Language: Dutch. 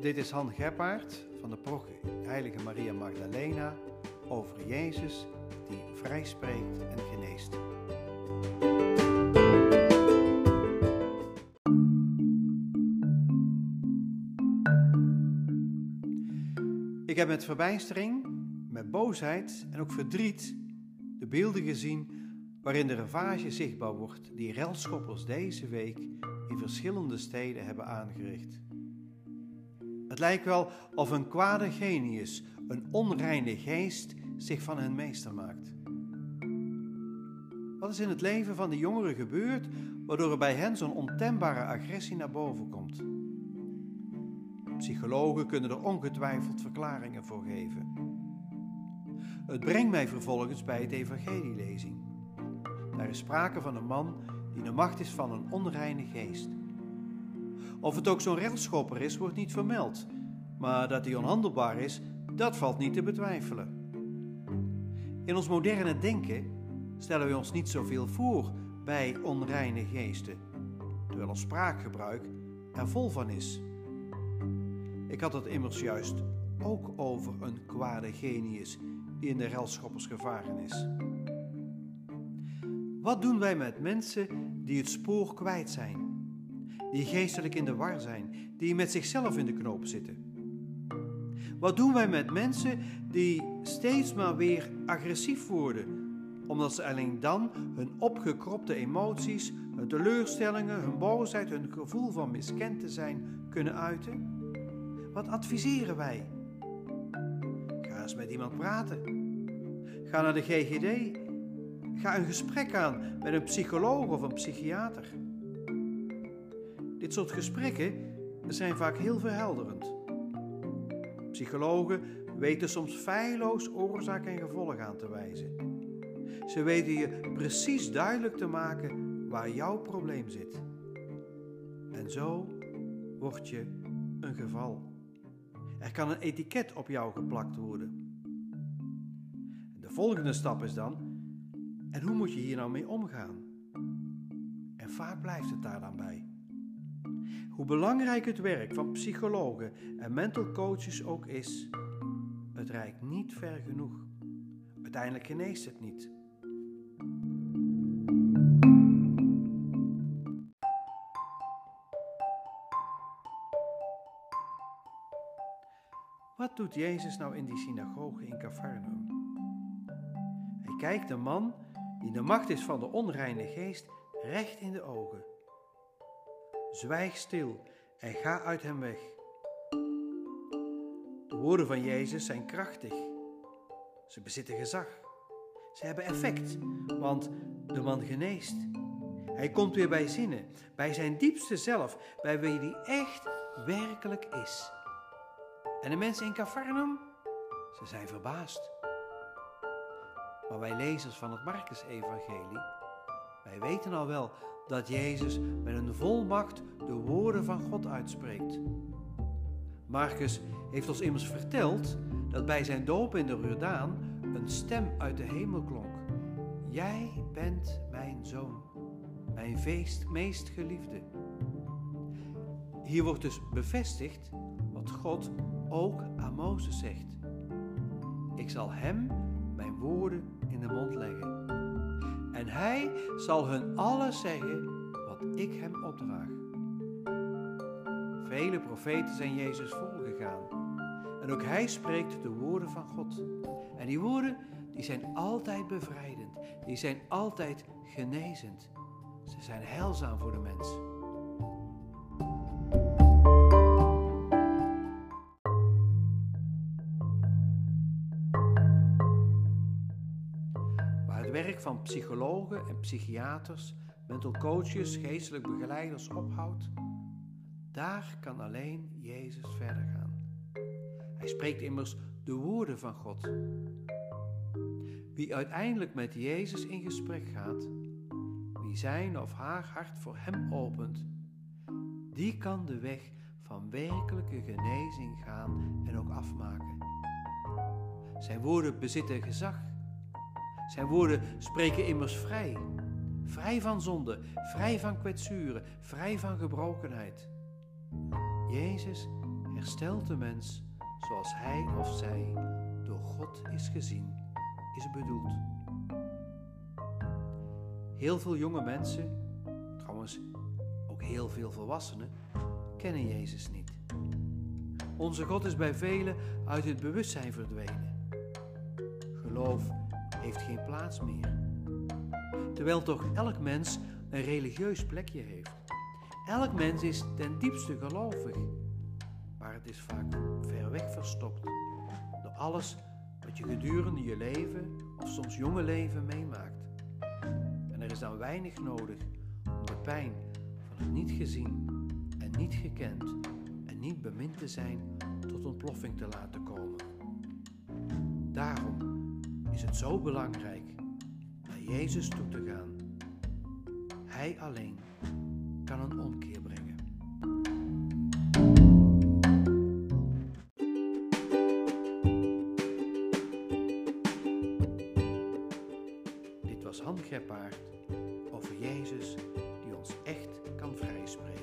Dit is Han Gebbaert van de prog Heilige Maria Magdalena over Jezus die vrijspreekt en geneest. Ik heb met verbijstering, met boosheid en ook verdriet de beelden gezien waarin de ravage zichtbaar wordt die relschoppers deze week in verschillende steden hebben aangericht. Het lijkt wel of een kwade genius, een onreine geest, zich van hen meester maakt. Wat is in het leven van de jongeren gebeurd, waardoor er bij hen zo'n ontembare agressie naar boven komt? Psychologen kunnen er ongetwijfeld verklaringen voor geven. Het brengt mij vervolgens bij het evangelielezing. Daar is sprake van een man die de macht is van een onreine geest. Of het ook zo'n railschopper is, wordt niet vermeld. Maar dat hij onhandelbaar is, dat valt niet te betwijfelen. In ons moderne denken stellen we ons niet zoveel voor bij onreine geesten, terwijl ons spraakgebruik er vol van is. Ik had het immers juist ook over een kwade genius die in de relschoppers gevaren is. Wat doen wij met mensen die het spoor kwijt zijn? Die geestelijk in de war zijn, die met zichzelf in de knoop zitten? Wat doen wij met mensen die steeds maar weer agressief worden, omdat ze alleen dan hun opgekropte emoties, hun teleurstellingen, hun boosheid, hun gevoel van miskend te zijn kunnen uiten? Wat adviseren wij? Ga eens met iemand praten. Ga naar de GGD. Ga een gesprek aan met een psycholoog of een psychiater. Dit soort gesprekken zijn vaak heel verhelderend. Psychologen weten soms feilloos oorzaak en gevolg aan te wijzen. Ze weten je precies duidelijk te maken waar jouw probleem zit. En zo word je een geval. Er kan een etiket op jou geplakt worden. De volgende stap is dan: en hoe moet je hier nou mee omgaan? En vaak blijft het daar dan bij. Hoe belangrijk het werk van psychologen en mental coaches ook is, het reikt niet ver genoeg. Uiteindelijk geneest het niet. Wat doet Jezus nou in die synagoge in Cafarnaum? Hij kijkt de man die de macht is van de onreine geest recht in de ogen. Zwijg stil en ga uit hem weg. De woorden van Jezus zijn krachtig. Ze bezitten gezag. Ze hebben effect, want de man geneest. Hij komt weer bij zinnen, bij zijn diepste zelf, bij wie hij echt werkelijk is. En de mensen in Cafarnaum, ze zijn verbaasd. Maar wij lezers van het Marcus-evangelie, wij weten al wel dat Jezus met een volmacht de woorden van God uitspreekt. Marcus heeft ons immers verteld dat bij zijn doop in de Jordaan een stem uit de hemel klonk. Jij bent mijn zoon, mijn feest, meest geliefde. Hier wordt dus bevestigd wat God ook aan Mozes zegt. Ik zal hem mijn woorden in de mond leggen. En hij zal hun alles zeggen wat ik hem opdraag. Vele profeten zijn Jezus voorgegaan. En ook hij spreekt de woorden van God. En die woorden die zijn altijd bevrijdend. Die zijn altijd genezend. Ze zijn heilzaam voor de mens. Het werk van psychologen en psychiaters, mental coaches, geestelijk begeleiders ophoudt, daar kan alleen Jezus verder gaan. Hij spreekt immers de woorden van God. Wie uiteindelijk met Jezus in gesprek gaat, wie zijn of haar hart voor Hem opent, die kan de weg van werkelijke genezing gaan en ook afmaken. Zijn woorden bezitten gezag. Zijn woorden spreken immers vrij. Vrij van zonde, vrij van kwetsuren, vrij van gebrokenheid. Jezus herstelt de mens zoals hij of zij door God is gezien, is bedoeld. Heel veel jonge mensen, trouwens ook heel veel volwassenen, kennen Jezus niet. Onze God is bij velen uit het bewustzijn verdwenen. Geloof heeft geen plaats meer. Terwijl toch elk mens een religieus plekje heeft. Elk mens is ten diepste gelovig, maar het is vaak ver weg verstopt door alles wat je gedurende je leven of soms jonge leven meemaakt. En er is dan weinig nodig om de pijn van het niet gezien en niet gekend en niet bemind te zijn tot ontploffing te laten komen. Daarom is het zo belangrijk naar Jezus toe te gaan. Hij alleen kan een omkeer brengen. Dit was Han Geppaard over Jezus die ons echt kan vrijspreken.